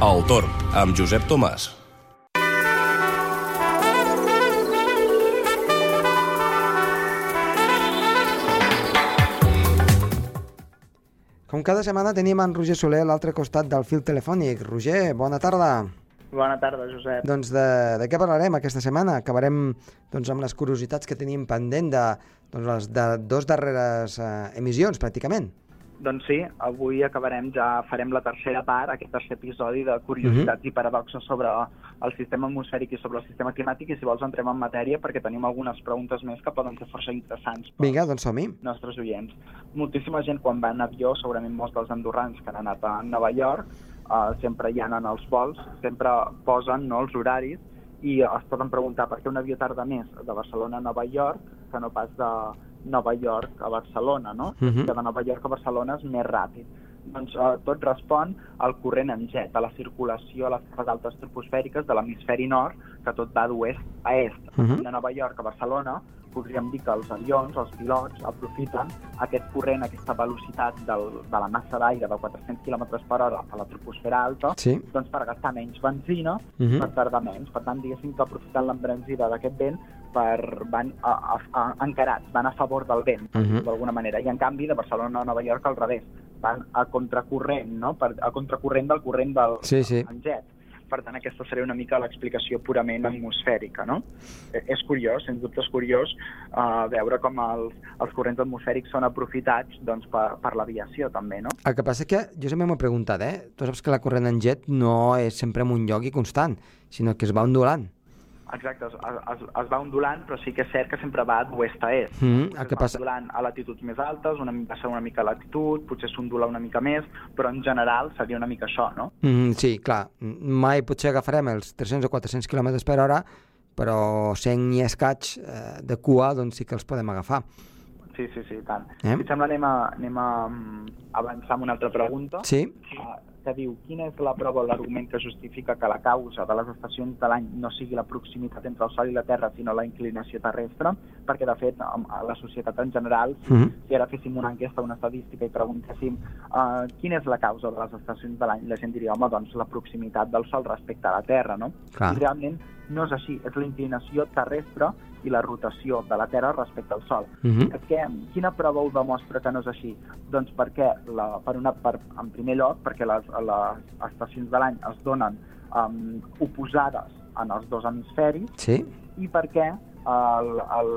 El Torn, amb Josep Tomàs. Com cada setmana tenim en Roger Soler a l'altre costat del fil telefònic. Roger, bona tarda. Bona tarda, Josep. Doncs de, de què parlarem aquesta setmana? Acabarem doncs, amb les curiositats que tenim pendent de, doncs, les de dos darreres eh, emissions, pràcticament. Doncs sí, avui acabarem, ja farem la tercera part, aquest tercer episodi de curiositats uh -huh. i paradoxes sobre el sistema atmosfèric i sobre el sistema climàtic i si vols entrem en matèria perquè tenim algunes preguntes més que poden ser força interessants Vinga, doncs som-hi. nostres oients. Moltíssima gent quan va en avió, segurament molts dels andorrans que han anat a Nova York, eh, sempre hi ha en els vols, sempre posen no, els horaris i es poden preguntar per què un avió tarda més de Barcelona a Nova York que no pas de Nova York a Barcelona, no? Uh -huh. Que de Nova York a Barcelona és més ràpid. Doncs eh, tot respon al corrent en jet, a la circulació a les capes altes troposfèriques de l'hemisferi nord, que tot va d'oest a est. Uh -huh. De Nova York a Barcelona podríem dir que els avions, els pilots, aprofiten aquest corrent, aquesta velocitat del, de la massa d'aire de 400 km per hora a la troposfera alta, Sí. doncs per gastar menys benzina, Uh -huh. per tardar menys. Per tant, diguéssim que aprofiten l'embranzida d'aquest vent per, van a, a, a, encarats, van a favor del vent, per Mhm. dir-ho d'alguna manera. I en canvi, de Barcelona a Nova York al revés, van a contracorrent, no? Per, a contracorrent del corrent del Sí, sí. jet. Per tant, aquesta seria una mica l'explicació purament atmosfèrica, no? Eh, És curiós, sens dubte és curiós, uh, veure com els, els corrents atmosfèrics són aprofitats doncs, per, per l'aviació, també, no? El que passa que jo sempre m'ho he preguntat, eh? Tu saps que la corrent en jet no és sempre en un lloc i constant, sinó que es va ondulant. Exacte, es, es, es va ondulant, però sí que és cert que sempre va d'oest a est. Mm, el Es que passa... ondulant a latituds més altes, una, passa una mica latitud, potser s'ondula una mica més, però en general seria una mica això, no? Mm, sí, clar, mai potser agafarem els 300 o 400 km per hora, però 100 i escaig eh, de cua doncs sí que els podem agafar. Sí, sí, sí, tant. Eh? Si et sembla, anem a, anem a mm, avançar amb una altra pregunta. Sí? Ah, que diu, quina és la prova o l'argument que justifica que la causa de les estacions de l'any no sigui la proximitat entre el Sol i la Terra, sinó la inclinació terrestre? Perquè, de fet, a la societat en general, si, Mhm. si ara féssim una enquesta, una estadística i preguntéssim uh, quina és la causa de les estacions de l'any, la gent diria, home, doncs la proximitat del Sol respecte a la Terra, no? Clar. I realment no és així, és la inclinació terrestre i la rotació de la Terra respecte al Sol. Mm És que, quina prova ho demostra que no és així? Doncs perquè, la, per una, per, en primer lloc, perquè les, les estacions de l'any es donen um, oposades en els dos hemisferis Sí? i perquè el, el,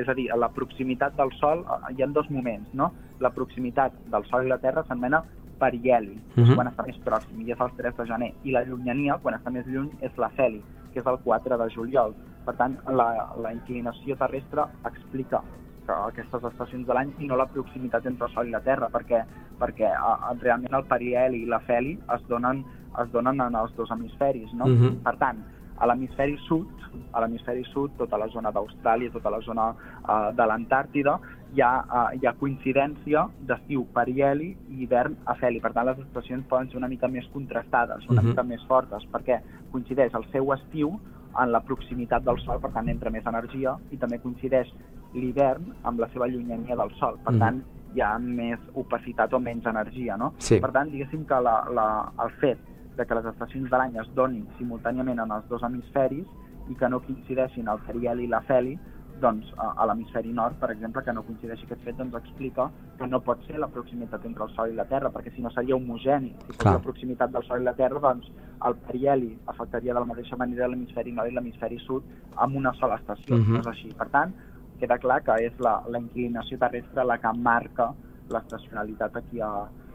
és a dir, a la proximitat del Sol hi ha dos moments, no? La proximitat del Sol i la Terra s'anomena perieli, Mhm. quan està més pròxim, i és el 3 de gener, i la llunyania, quan està més lluny, és la feli, que és el 4 de juliol. Per tant, la, la inclinació terrestre explica que aquestes estacions de l'any i no la proximitat entre el Sol i la Terra, perquè, perquè a, a, realment el perieli i la feli es donen, es donen en els dos hemisferis, no? Mhm. Per tant, a l'hemisferi sud, a l'hemisferi sud, tota la zona d'Austràlia, tota la zona uh, de l'Antàrtida, hi ha, uh, hi ha coincidència d'estiu perieli i hivern afeli. Per tant, les estacions poden ser una mica més contrastades, una Mhm. mica més fortes, perquè coincideix el seu estiu en la proximitat del Sol, per tant, entra més energia, i també coincideix l'hivern amb la seva llunyania del Sol. Per Mhm. tant, hi ha més opacitat o menys energia, no? Sí. Per tant, diguéssim que la, la, el fet de que les estacions de l'any es donin simultàniament en els dos hemisferis i que no coincideixin el perieli i la feli, doncs a, a l'hemisferi nord, per exemple, que no coincideixi aquest fet, doncs explica que no pot ser la proximitat entre el Sol i la Terra, perquè si no seria homogeni. Si fos la proximitat del Sol i la Terra, doncs el perieli afectaria de la mateixa manera l'hemisferi nord i l'hemisferi sud amb una sola estació. Mhm. No és així. Per tant, queda clar que és la, la inclinació terrestre la que marca l'estacionalitat aquí a,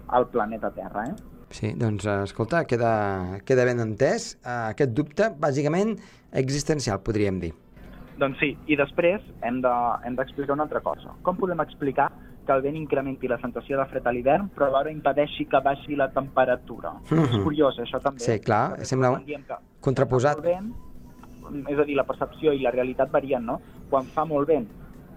al planeta Terra. Eh? Sí, doncs eh, escolta, queda, queda ben entès eh, aquest dubte, bàsicament existencial, podríem dir. Doncs sí, i després hem de- hem d'explicar de, una altra cosa. Com podem explicar que el vent incrementi la sensació de fred a l'hivern, però alhora impedeixi que baixi la temperatura? Mhm. És curiós, això també. Sí, clar, Perquè sembla un- contraposat. vent, és a dir, la percepció i la realitat varien, no? Quan fa molt vent,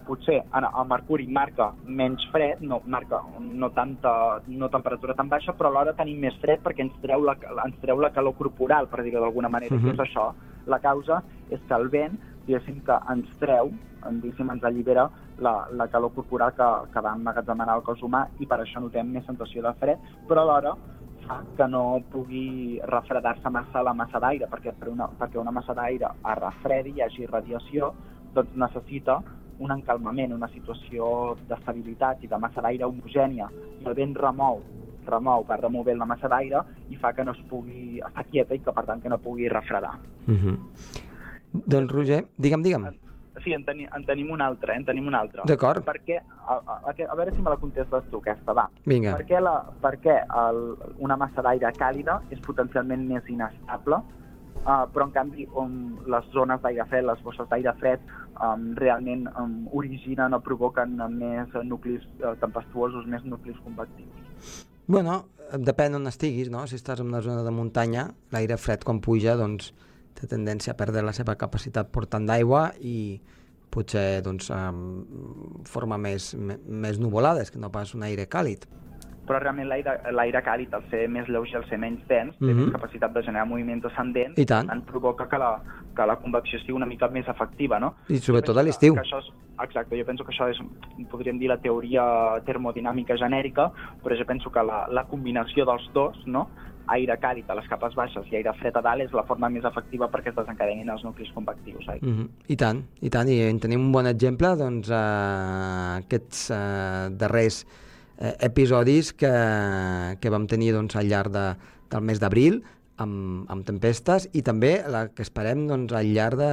potser a, a Mercuri marca menys fred, no marca no tanta no temperatura tan baixa, però alhora tenim més fred perquè ens treu la, ens treu la calor corporal, per dir-ho d'alguna manera. Mhm. Uh -huh. és això? La causa és que el vent, diguéssim que ens treu, diguéssim, ens allibera la, la calor corporal que, que va emmagatzemar el cos humà i per això notem més sensació de fred, però alhora fa que no pugui refredar-se massa la massa d'aire, perquè per una, perquè una massa d'aire es refredi hi hagi radiació, doncs necessita un encalmament, una situació d'estabilitat i de massa d'aire homogènia. I el vent remou, remou, va removent la massa d'aire i fa que no es pugui estar quieta i que per tant que no pugui refredar. Uh -huh. Doncs Roger, digue'm, digue'm. Sí, en, teni, en tenim un altre, eh? en tenim un altre. D'acord. Perquè, a, a, a, a veure si me la contestes tu, aquesta, va. Vinga. Per què, la, per què el, una massa d'aire càlida és potencialment més inestable, uh, però en canvi on les zones d'aire fred, les bosses d'aire fred, um, realment um, originen o provoquen més nuclis uh, tempestuosos, més nuclis convectius? Bueno, depèn on estiguis, no? Si estàs en una zona de muntanya, l'aire fred quan puja, doncs té tendència a perdre la seva capacitat portant d'aigua i potser doncs, um, forma més, més nuvolades que no pas un aire càlid però realment l'aire càlid, al ser més lleuger, al ser menys dens, té mm -hmm. capacitat de generar moviment ascendent, I tant. tant provoca que la, que la convecció sigui una mica més efectiva, no? I sobretot a l'estiu. Exacte, jo penso que això és, podríem dir, la teoria termodinàmica genèrica, però jo penso que la, la combinació dels dos, no?, aire càlid a les capes baixes i aire fred a dalt és la forma més efectiva perquè es desencadenin els nuclis convectius. Eh? Mm -hmm. I tant, i tant, i en tenim un bon exemple, doncs, eh, aquests eh, darrers eh, episodis que, que vam tenir doncs, al llarg de, del mes d'abril, amb, amb tempestes i també la que esperem doncs, al llarg de,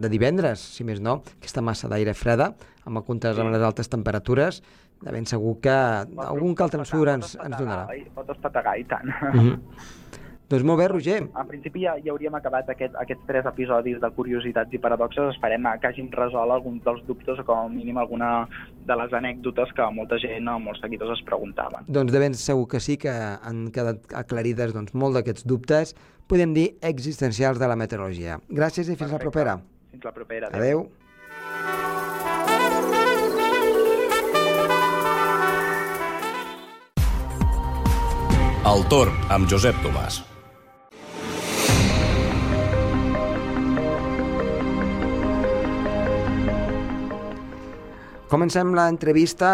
de divendres, si més no, aquesta massa d'aire freda, amb el contrast amb les altes temperatures, de ben segur que pot, algun que altre ensurt ens, ens donarà. Pot espategar, i tant. Mm -hmm. doncs molt bé, Roger. En principi ja, ja hauríem acabat aquest, aquests tres episodis de curiositats i paradoxes. Esperem que hàgim resolt alguns dels dubtes o com a mínim alguna de les anècdotes que molta gent o molts seguidors es preguntaven. Doncs de ben segur que sí, que han quedat aclarides doncs, molt d'aquests dubtes, podem dir existencials de la meteorologia. Gràcies i fins Perfecte. la propera. Fins la propera. Adéu. adéu. El torn amb Josep Tomàs. Comencem l'entrevista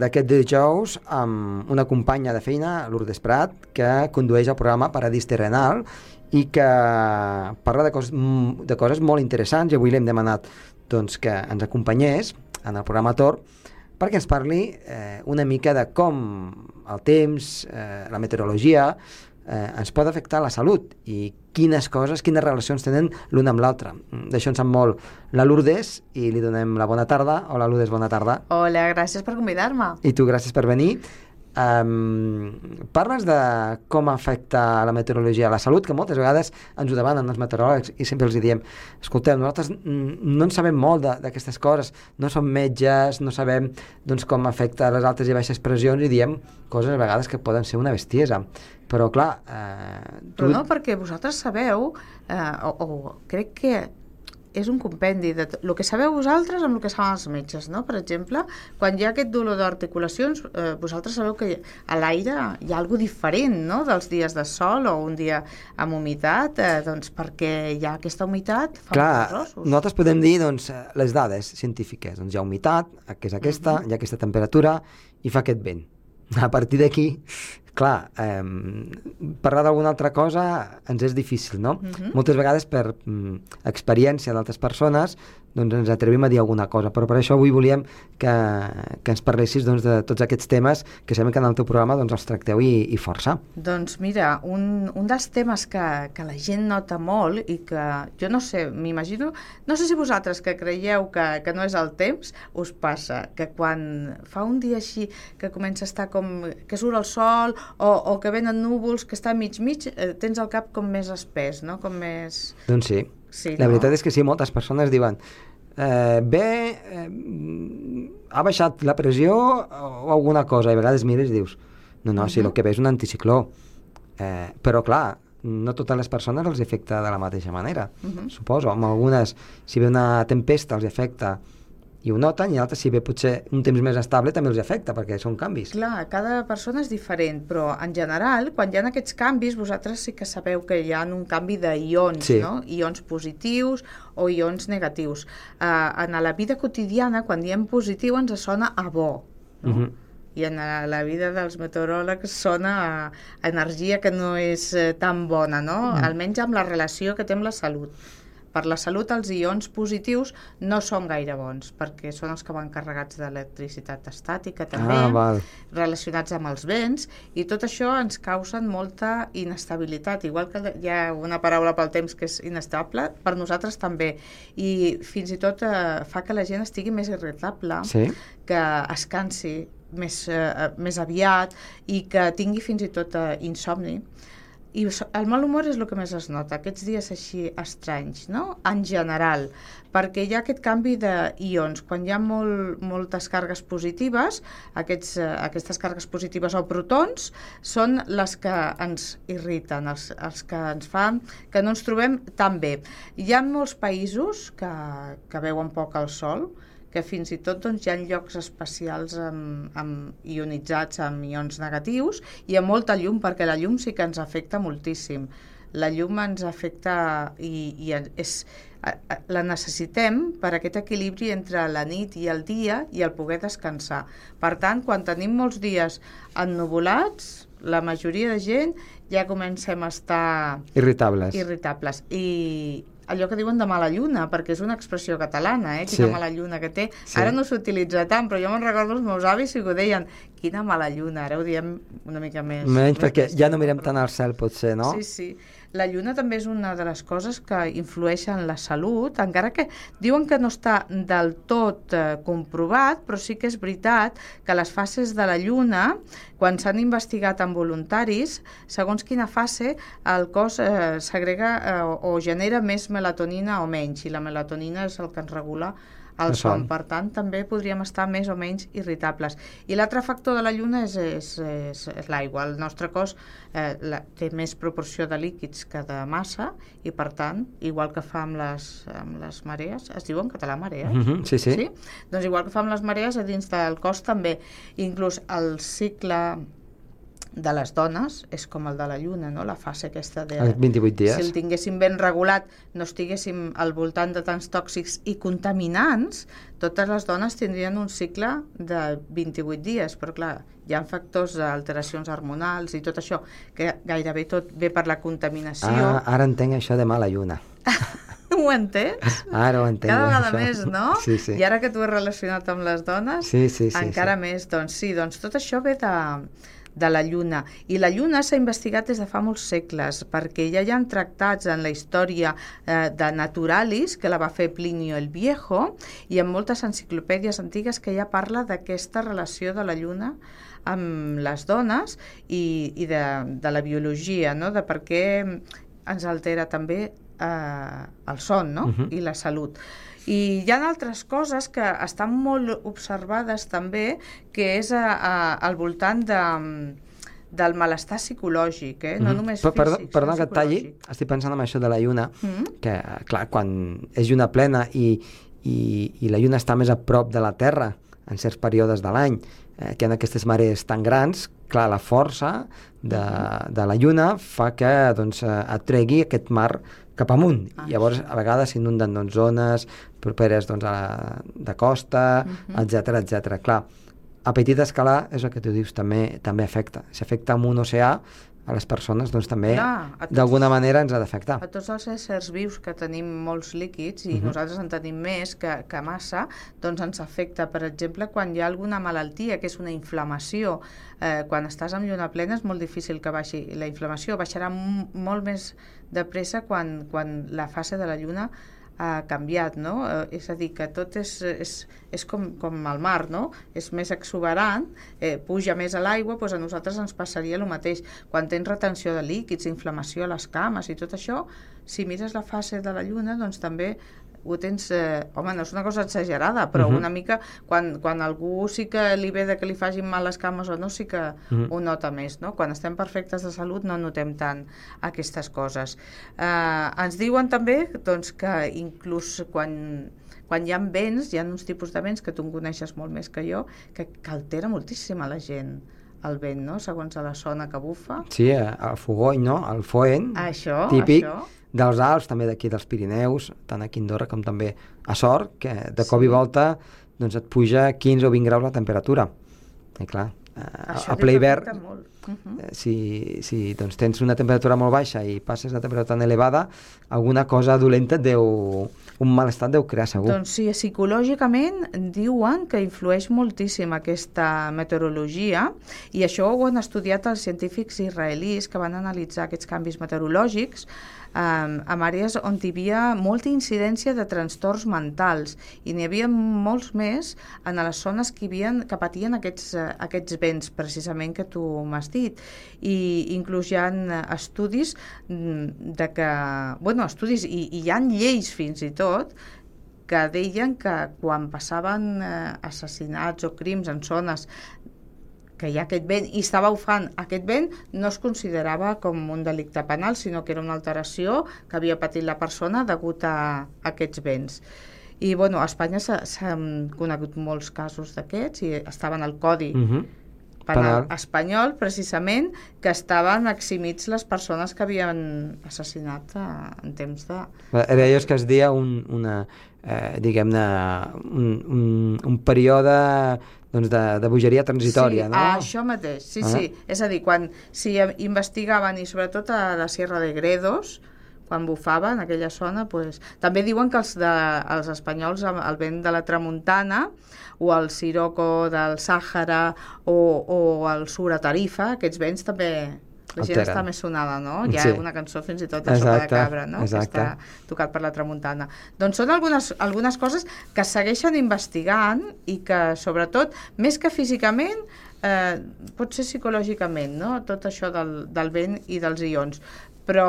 d'aquest dijous amb una companya de feina, Lourdes Prat, que condueix el programa Paradís Terrenal i que parla de coses, de coses molt interessants i avui l'hem demanat doncs, que ens acompanyés en el programa Tor perquè ens parli eh, una mica de com el temps, eh, la meteorologia, eh, ens pot afectar la salut i quines coses, quines relacions tenen l'una amb l'altra. D'això en sap molt la Lourdes i li donem la bona tarda. Hola Lourdes, bona tarda. Hola, gràcies per convidar-me. I tu, gràcies per venir. Um, parles de com afecta la meteorologia a la salut, que moltes vegades ens ho demanen els meteoròlegs i sempre els diem, escolteu, nosaltres no en sabem molt d'aquestes coses, no som metges, no sabem doncs, com afecta les altes i baixes pressions i diem coses a vegades que poden ser una bestiesa. Però clar... Eh, tu... Però no, perquè vosaltres sabeu, eh, o, o crec que és un compendi de el que sabeu vosaltres amb el que saben els metges, no? Per exemple, quan hi ha aquest dolor d'articulacions, eh, vosaltres sabeu que a l'aire hi ha alguna diferent, no?, dels dies de sol o un dia amb humitat, eh, doncs perquè hi ha aquesta humitat fa Clar, nosaltres podem dir, doncs, les dades científiques, doncs hi ha humitat, que és aquesta, uh -huh. hi ha aquesta temperatura i fa aquest vent. A partir d'aquí clar, eh, parlar d'alguna altra cosa ens és difícil, no? Uh mhm. -huh. Moltes vegades per mm, experiència d'altres persones doncs ens atrevim a dir alguna cosa, però per això avui volíem que, que ens parlessis doncs, de tots aquests temes que sabem que en el teu programa doncs, els tracteu i, i força. Doncs mira, un, un dels temes que, que la gent nota molt i que jo no sé, m'imagino, no sé si vosaltres que creieu que, que no és el temps, us passa que quan fa un dia així que comença a estar com que surt el sol o, o que venen núvols, que està mig-mig, eh, tens el cap com més espès, no? Com més... Doncs sí. sí la no? veritat és que sí, moltes persones diuen eh, bé, eh, ha baixat la pressió o alguna cosa, i a vegades mires i dius no, no, uh -huh. si el que ve és un anticicló. Eh, però clar, no totes les persones els afecta de la mateixa manera, uh -huh. suposo. Amb algunes, si ve una tempesta, els afecta i ho noten, i altres, si ve potser un temps més estable, també els afecta, perquè són canvis. Clar, cada persona és diferent, però en general, quan hi ha aquests canvis, vosaltres sí que sabeu que hi ha un canvi d'ions, sí. no? Ions positius o ions negatius. Uh, en la vida quotidiana, quan diem positiu, ens sona a bo, no? Uh mhm. -huh. i en la, vida dels meteoròlegs sona a, a energia que no és eh, tan bona, no? Mm. Almenys amb la relació que té amb la salut. Per la salut, els ions positius no són gaire bons, perquè són els que van carregats d'electricitat estàtica també, Ah, val. relacionats amb els vents, i tot això ens causen molta inestabilitat. Igual que hi ha una paraula pel temps que és inestable, per nosaltres també. I fins i tot eh, fa que la gent estigui més irritable, Sí? que es cansi més, eh, més aviat i que tingui fins i tot eh, insomni. I el mal humor és el que més es nota, aquests dies així estranys, no? En general, perquè hi ha aquest canvi d'ions. Quan hi ha molt, moltes cargues positives, aquests, eh, aquestes cargues positives o protons són les que ens irriten, els, els que ens fan que no ens trobem tan bé. Hi ha molts països que, que veuen poc el sol, que fins i tot doncs, hi ha llocs especials amb, amb ionitzats amb ions negatius i amb molta llum, perquè la llum sí que ens afecta moltíssim. La llum ens afecta i, i és, la necessitem per aquest equilibri entre la nit i el dia i el poder descansar. Per tant, quan tenim molts dies ennuvolats, la majoria de gent ja comencem a estar Irritables. irritables. I allò que diuen de mala lluna, perquè és una expressió catalana, eh? Sí. Quina mala lluna que té. Sí. Ara no s'utilitza tant, però jo me'n recordo els meus avis i ho deien, quina mala lluna, ara ho diem una mica més. Menys més perquè bèstia, ja no mirem tant al cel, potser, no? Sí, sí. La lluna també és una de les coses que influeix en la salut, encara que diuen que no està del tot eh, comprovat, però sí que és veritat que les fases de la lluna, quan s'han investigat amb voluntaris, segons quina fase el cos eh, segrega eh, o, o genera més melatonina o menys, i la melatonina és el que ens regula El son. son. Per tant, també podríem estar més o menys irritables. I l'altre factor de la lluna és, és, és, és l'aigua. El nostre cos eh, la, té més proporció de líquids que de massa i, per tant, igual que fa amb les, amb les marees, es diu en català marees? Mhm, sí, sí. sí? Doncs igual que fa amb les marees, a dins del cos també. Inclús el cicle de les dones és com el de la lluna, no? la fase aquesta de... Els 28 dies. Si el tinguéssim ben regulat, no estiguéssim al voltant de tants tòxics i contaminants, totes les dones tindrien un cicle de 28 dies, però clar, hi ha factors d'alteracions hormonals i tot això, que gairebé tot ve per la contaminació. Ah, ara entenc això de mala lluna. Ho entens? Ara ho entenc. Cada vegada això. més, no? Sí, sí. I ara que tu has relacionat amb les dones, Sí, sí, sí, encara sí. més. Doncs sí, doncs tot això ve de, de la Lluna. I la Lluna s'ha investigat des de fa molts segles, perquè ja hi ha tractats en la història eh, de Naturalis, que la va fer Plinio el Viejo, i en moltes enciclopèdies antigues que ja parla d'aquesta relació de la Lluna amb les dones i, i de, de la biologia, no? de per què ens altera també eh, el son no? Mhm. i la salut. I hi ha altres coses que estan molt observades també, que és a, a, al voltant de, del malestar psicològic, eh? no Mhm. només Però, perdó, físic, perdó sinó que et talli, estic pensant en això de la lluna, Mm? que, clar, quan és lluna plena i, i, i la lluna està més a prop de la Terra en certs períodes de l'any, eh, que hi ha aquestes marees tan grans, clar, la força de, de la lluna fa que doncs, eh, atregui aquest mar cap amunt. Ah, llavors, a vegades s'inunden doncs, zones properes doncs, a la, de costa, etc etc. Clar, a petita escala és el que tu dius, també també afecta. Si afecta amb un oceà, a les persones doncs, també d'alguna manera ens ha d'afectar. A tots els éssers vius que tenim molts líquids i Mhm. nosaltres en tenim més que, que massa, doncs ens afecta. Per exemple, quan hi ha alguna malaltia, que és una inflamació, eh, quan estàs amb lluna plena és molt difícil que baixi la inflamació. Baixarà molt més de pressa quan, quan la fase de la lluna ha canviat, no? Eh, és a dir, que tot és, és, és com, com el mar, no? És més exuberant, eh, puja més a l'aigua, doncs a nosaltres ens passaria el mateix. Quan tens retenció de líquids, inflamació a les cames i tot això, si mires la fase de la lluna, doncs també ho tens... Eh, home, no és una cosa exagerada, però Mhm. una mica... Quan, quan algú sí que li ve de que li facin mal les cames o no, sí que Mhm. ho nota més, no? Quan estem perfectes de salut no notem tant aquestes coses. Eh, ens diuen també doncs, que inclús quan, quan hi ha vents, hi ha uns tipus de vents que tu en coneixes molt més que jo, que, que altera moltíssim a la gent el vent, no? segons a la zona que bufa. Sí, eh, el fogony, no? El foent, Això, típic això. dels Alps, també d'aquí dels Pirineus, tant aquí a Andorra com també a Sort, que de cop Sí. i volta doncs et puja 15 o 20 graus la temperatura. I clar, a, Això a ple hivern, molt. Uh -huh. eh, si, si doncs, tens una temperatura molt baixa i passes a temperatura tan elevada, alguna cosa dolenta et deu, un malestar deu crear segur. Doncs sí, psicològicament diuen que influeix moltíssim aquesta meteorologia i això ho han estudiat els científics israelis que van analitzar aquests canvis meteorològics um, en àrees on hi havia molta incidència de trastorns mentals i n'hi havia molts més en les zones que, havien, que patien aquests, uh, aquests vents precisament que tu m'has dit i inclús hi ha estudis mm, de que, bueno, estudis i, i hi ha lleis fins i tot que deien que quan passaven eh, assassinats o crims en zones que hi ha aquest vent i estava bufant aquest vent no es considerava com un delicte penal sinó que era una alteració que havia patit la persona degut a, a aquests vents i bueno, a Espanya s'han conegut molts casos d'aquests i estaven al codi Uh -huh. Penal, Penal. espanyol precisament que estaven eximits les persones que havien assassinat a, en temps de... Era allò que es deia un, una, eh, diguem-ne, un, un, un període doncs, de, de bogeria transitòria, sí, no? això mateix, sí, Ah. sí. És a dir, quan si investigaven, i sobretot a la Sierra de Gredos, quan bufava en aquella zona, pues, també diuen que els, de, els espanyols, el vent de la tramuntana, o el siroco del Sàhara, o, o el sur a Tarifa, aquests vents també... La gent Alteren. està més sonada, no? Hi ha Sí. una cançó fins i tot de Sopa de Cabra, no? exacte. Que està tocat per la tramuntana. Doncs són algunes, algunes coses que segueixen investigant i que, sobretot, més que físicament, eh, pot ser psicològicament, no? Tot això del, del vent i dels ions. Però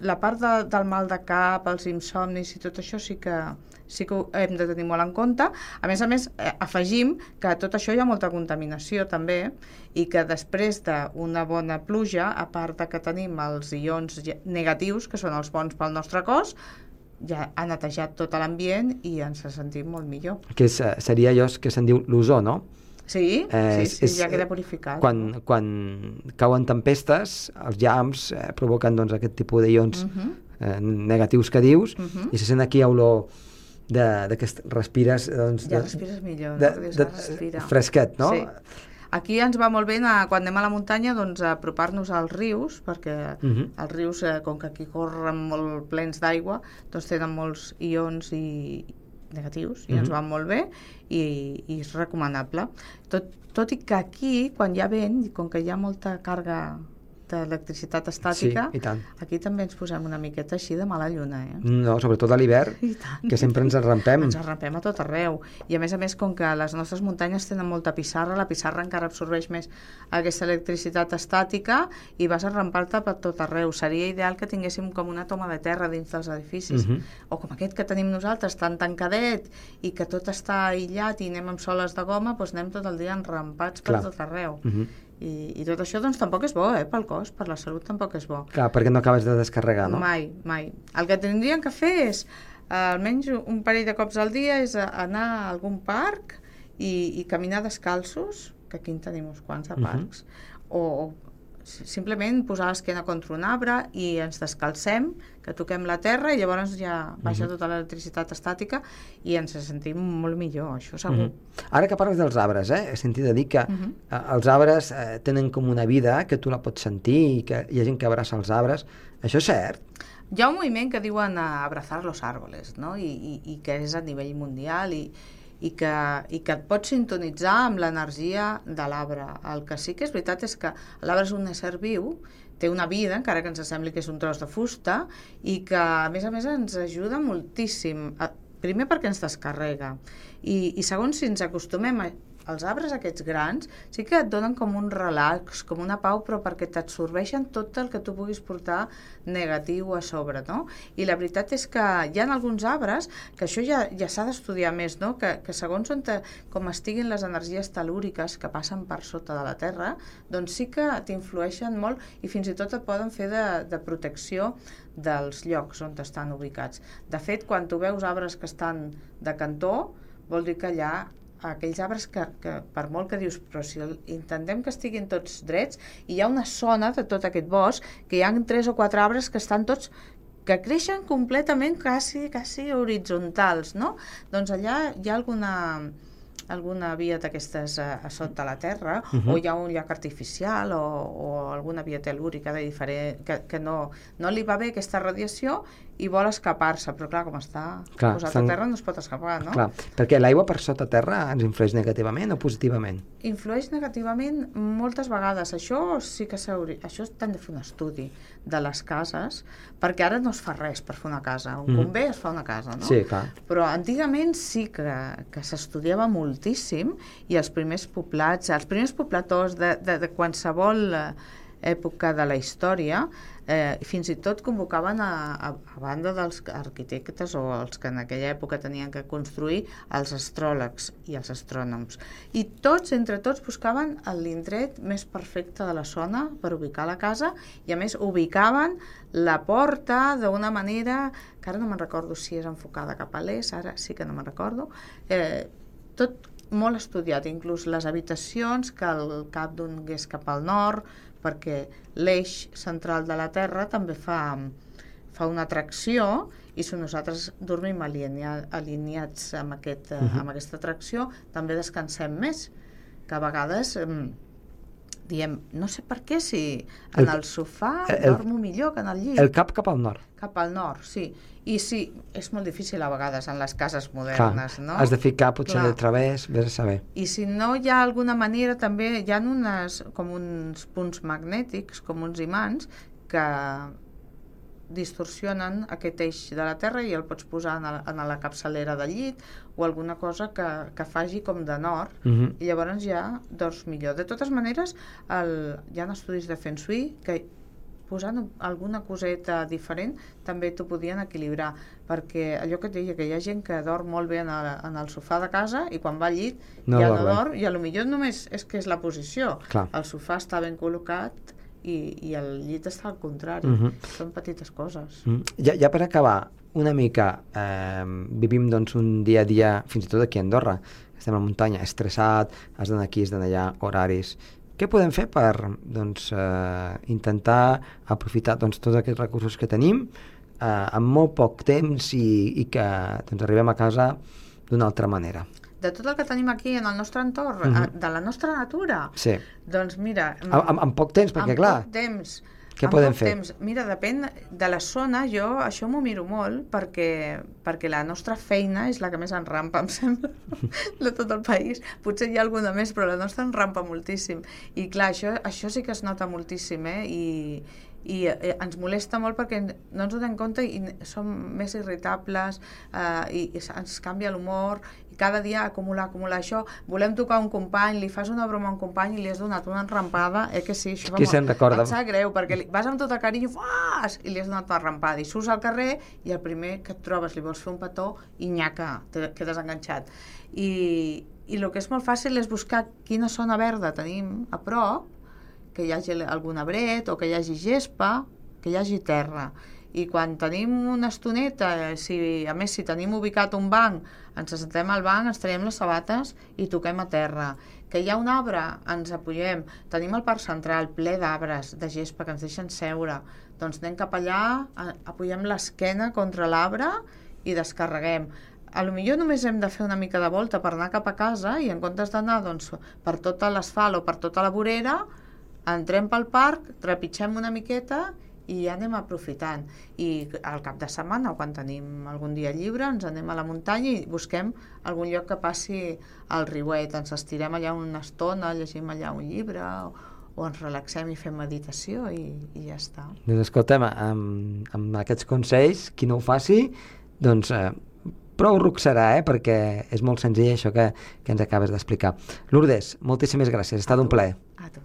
la part de, del mal de cap, els insomnis i tot això sí que sí que ho hem de tenir molt en compte. A més a més, eh, afegim que tot això hi ha molta contaminació també i que després d'una bona pluja, a part de que tenim els ions negatius, que són els bons pel nostre cos, ja ha netejat tot l'ambient i ens sentim molt millor. Que és, eh, seria allò que se'n diu l'ozó, no? Sí, Eh, sí, sí, és, ja queda purificat. Quan, quan cauen tempestes, els llamps eh, provoquen doncs, aquest tipus de ions Uh -huh. eh, negatius que dius, Mhm. i se sent aquí olor de, de que respires doncs, Ja de, respires millor, de, no? Dius, de, "Ah, respira". fresquet, no? Sí. Aquí ens va molt bé, a, quan anem a la muntanya, doncs, apropar-nos als rius, perquè Mhm. els rius, eh, com que aquí corren molt plens d'aigua, doncs tenen molts ions i negatius, i ens Mhm. van molt bé, i, i és recomanable. Tot, tot i que aquí, quan hi ha vent, i com que hi ha molta càrrega d'electricitat estàtica, Sí, i tant. aquí també ens posem una miqueta així de mala lluna, eh? No, sobretot a l'hivern, que sempre ens enrampem. Ens arrepem a tot arreu. I a més a més, com que les nostres muntanyes tenen molta pissarra, la pissarra encara absorbeix més aquesta electricitat estàtica i vas arrampar-te per tot arreu. Seria ideal que tinguéssim com una toma de terra dins dels edificis. Mhm. O com aquest que tenim nosaltres, tan tancadet i que tot està aïllat i anem amb soles de goma, doncs anem tot el dia enrampats per Clar. tot arreu. Mhm. I, I tot això doncs tampoc és bo, eh, pel cos, per la salut tampoc és bo. Clar, perquè no acabes de descarregar, no? Mai, mai. El que tindrien que fer és, eh, almenys un parell de cops al dia, és anar a algun parc i, i caminar descalços, que aquí en tenim uns quants de Mhm. parcs, o, o si- simplement posar l'esquena contra un arbre i ens descalcem, que toquem la terra i llavors ja baixa Mhm. tota l'electricitat estàtica i ens sentim molt millor, això segur. Mhm. Ara que parles dels arbres, eh, he sentit a dir que Mhm. eh, els arbres eh, tenen com una vida que tu la pots sentir i que hi ha gent que abraça els arbres. Això és cert? Hi ha un moviment que diuen abrazar los árboles, no? I, i, i que és a nivell mundial i, i, que, i que et pots sintonitzar amb l'energia de l'arbre. El que sí que és veritat és que l'arbre és un ésser viu, té una vida, encara que ens sembli que és un tros de fusta, i que, a més a més, ens ajuda moltíssim. A- Primer perquè ens descarrega, i, i segon, si ens acostumem a, els arbres aquests grans sí que et donen com un relax, com una pau, però perquè t'absorbeixen tot el que tu puguis portar negatiu a sobre, no? I la veritat és que hi ha alguns arbres, que això ja, ja s'ha d'estudiar més, no? Que, que segons on te, com estiguin les energies telúriques que passen per sota de la Terra, doncs sí que t'influeixen molt i fins i tot et poden fer de, de protecció dels llocs on estan ubicats. De fet, quan tu veus arbres que estan de cantó, vol dir que allà aquells arbres que, que per molt que dius però si el- intentem que estiguin tots drets i hi ha una zona de tot aquest bosc que hi ha tres o quatre arbres que estan tots que creixen completament quasi, quasi horitzontals, no? Doncs allà hi ha alguna, alguna via d'aquestes a, a sota la terra, uh Mhm. -huh. o hi ha un llac artificial, o, o alguna via telúrica de diferent, que, que no, no li va bé aquesta radiació i vol escapar-se, però clar, com està Clar, posat estan- a terra no es pot escapar, no? Clar, perquè l'aigua per sota terra ens influeix negativament o positivament? Influeix negativament moltes vegades. Això sí que s'hauria... Això t'han de fer un estudi de les cases, perquè ara no es fa res per fer una casa. Un Mhm. convé es fa una casa, no? Sí, clar. Però antigament sí que, que s'estudiava moltíssim i els primers poblats, els primers pobladors de, de, de qualsevol eh, època de la història, eh, fins i tot convocaven a, a, a banda dels arquitectes o els que en aquella època tenien que construir els astròlegs i els astrònoms. I tots, entre tots, buscaven l'indret més perfecte de la zona per ubicar la casa i a més ubicaven la porta d'una manera que ara no me'n recordo si és enfocada cap a l'est, ara sí que no me'n recordo, eh, tot molt estudiat, inclús les habitacions, que el cap donés cap al nord, perquè l'eix central de la Terra també fa, fa una atracció i si nosaltres dormim alinea, alineats amb, aquest, uh -huh. amb aquesta atracció, també descansem més, que a vegades eh, diem, no sé per què, si en El- el sofà el- dormo millor que en el llit. El cap cap al nord. Cap al nord, sí. I sí, és molt difícil a vegades en les cases Clar, modernes, no? has de ficar potser Clar. de través, vés a saber. I si no hi ha alguna manera també, hi ha unes, com uns punts magnètics, com uns imants, que distorsionen aquest eix de la Terra i el pots posar en, el, en la capçalera del llit o alguna cosa que, que faci com de nord Mhm. i llavors ja dors millor. De totes maneres, el, hi ha estudis de Feng Shui que posant alguna coseta diferent també t'ho podien equilibrar perquè allò que et deia, que hi ha gent que dorm molt bé en el, en el sofà de casa i quan va al llit No ja no dorm i a lo millor només és que és la posició Clar. el sofà està ben col·locat i, i el llit està al contrari Mhm. són petites coses Mm. Ja, ja per acabar, una mica, eh, vivim doncs un dia a dia, fins i tot aquí a Andorra, estem a la muntanya, estressat, has d'anar aquí, has d'anar allà, horaris. Què podem fer per doncs, eh, intentar aprofitar doncs, tots aquests recursos que tenim eh, en molt poc temps i, i que doncs, arribem a casa d'una altra manera? De tot el que tenim aquí en el nostre entorn, Mhm. eh, de la nostra natura Sí, doncs mira en, en poc temps, perquè en clar, poc temps Què podem fer? Temps. Mira, depèn de la zona, jo això m'ho miro molt perquè, perquè la nostra feina és la que més enrampa, em sembla, de tot el país. Potser hi ha alguna més, però la nostra enrampa moltíssim. I clar, això, això sí que es nota moltíssim, eh? I, i eh, ens molesta molt perquè no ens donem compte i som més irritables eh, i, i ens canvia l'humor i cada dia acumular, acumular això volem tocar un company, li fas una broma a un company i li has donat una enrampada, eh que sí això fa Qui se'n recorda? em sap greu perquè li, vas amb tot el carinyo fas, i li has donat una rampada i surts al carrer i el primer que et trobes li vols fer un petó i nyaca, te quedes enganxat i, i el que és molt fàcil és buscar quina zona verda tenim a prop que hi hagi algun arbret o que hi hagi gespa, que hi hagi terra. I quan tenim una estoneta, si, a més, si tenim ubicat un banc, ens assentem al banc, ens traiem les sabates i toquem a terra. Que hi ha un arbre, ens apugem. Tenim el parc central ple d'arbres, de gespa, que ens deixen seure. Doncs anem cap allà, a- apugem l'esquena contra l'arbre i descarreguem. A lo millor només hem de fer una mica de volta per anar cap a casa i en comptes d'anar doncs, per tot l'asfalt o per tota la vorera, entrem pel parc, trepitgem una miqueta i ja anem aprofitant. I al cap de setmana, quan tenim algun dia lliure, ens anem a la muntanya i busquem algun lloc que passi al riuet. Ens estirem allà una estona, llegim allà un llibre o, o ens relaxem i fem meditació i, i ja està. Doncs escolta'm, amb, amb aquests consells, qui no ho faci, doncs eh, prou ruc serà, eh? perquè és molt senzill això que, que ens acabes d'explicar. Lourdes, moltíssimes gràcies, ha estat un plaer. A tu.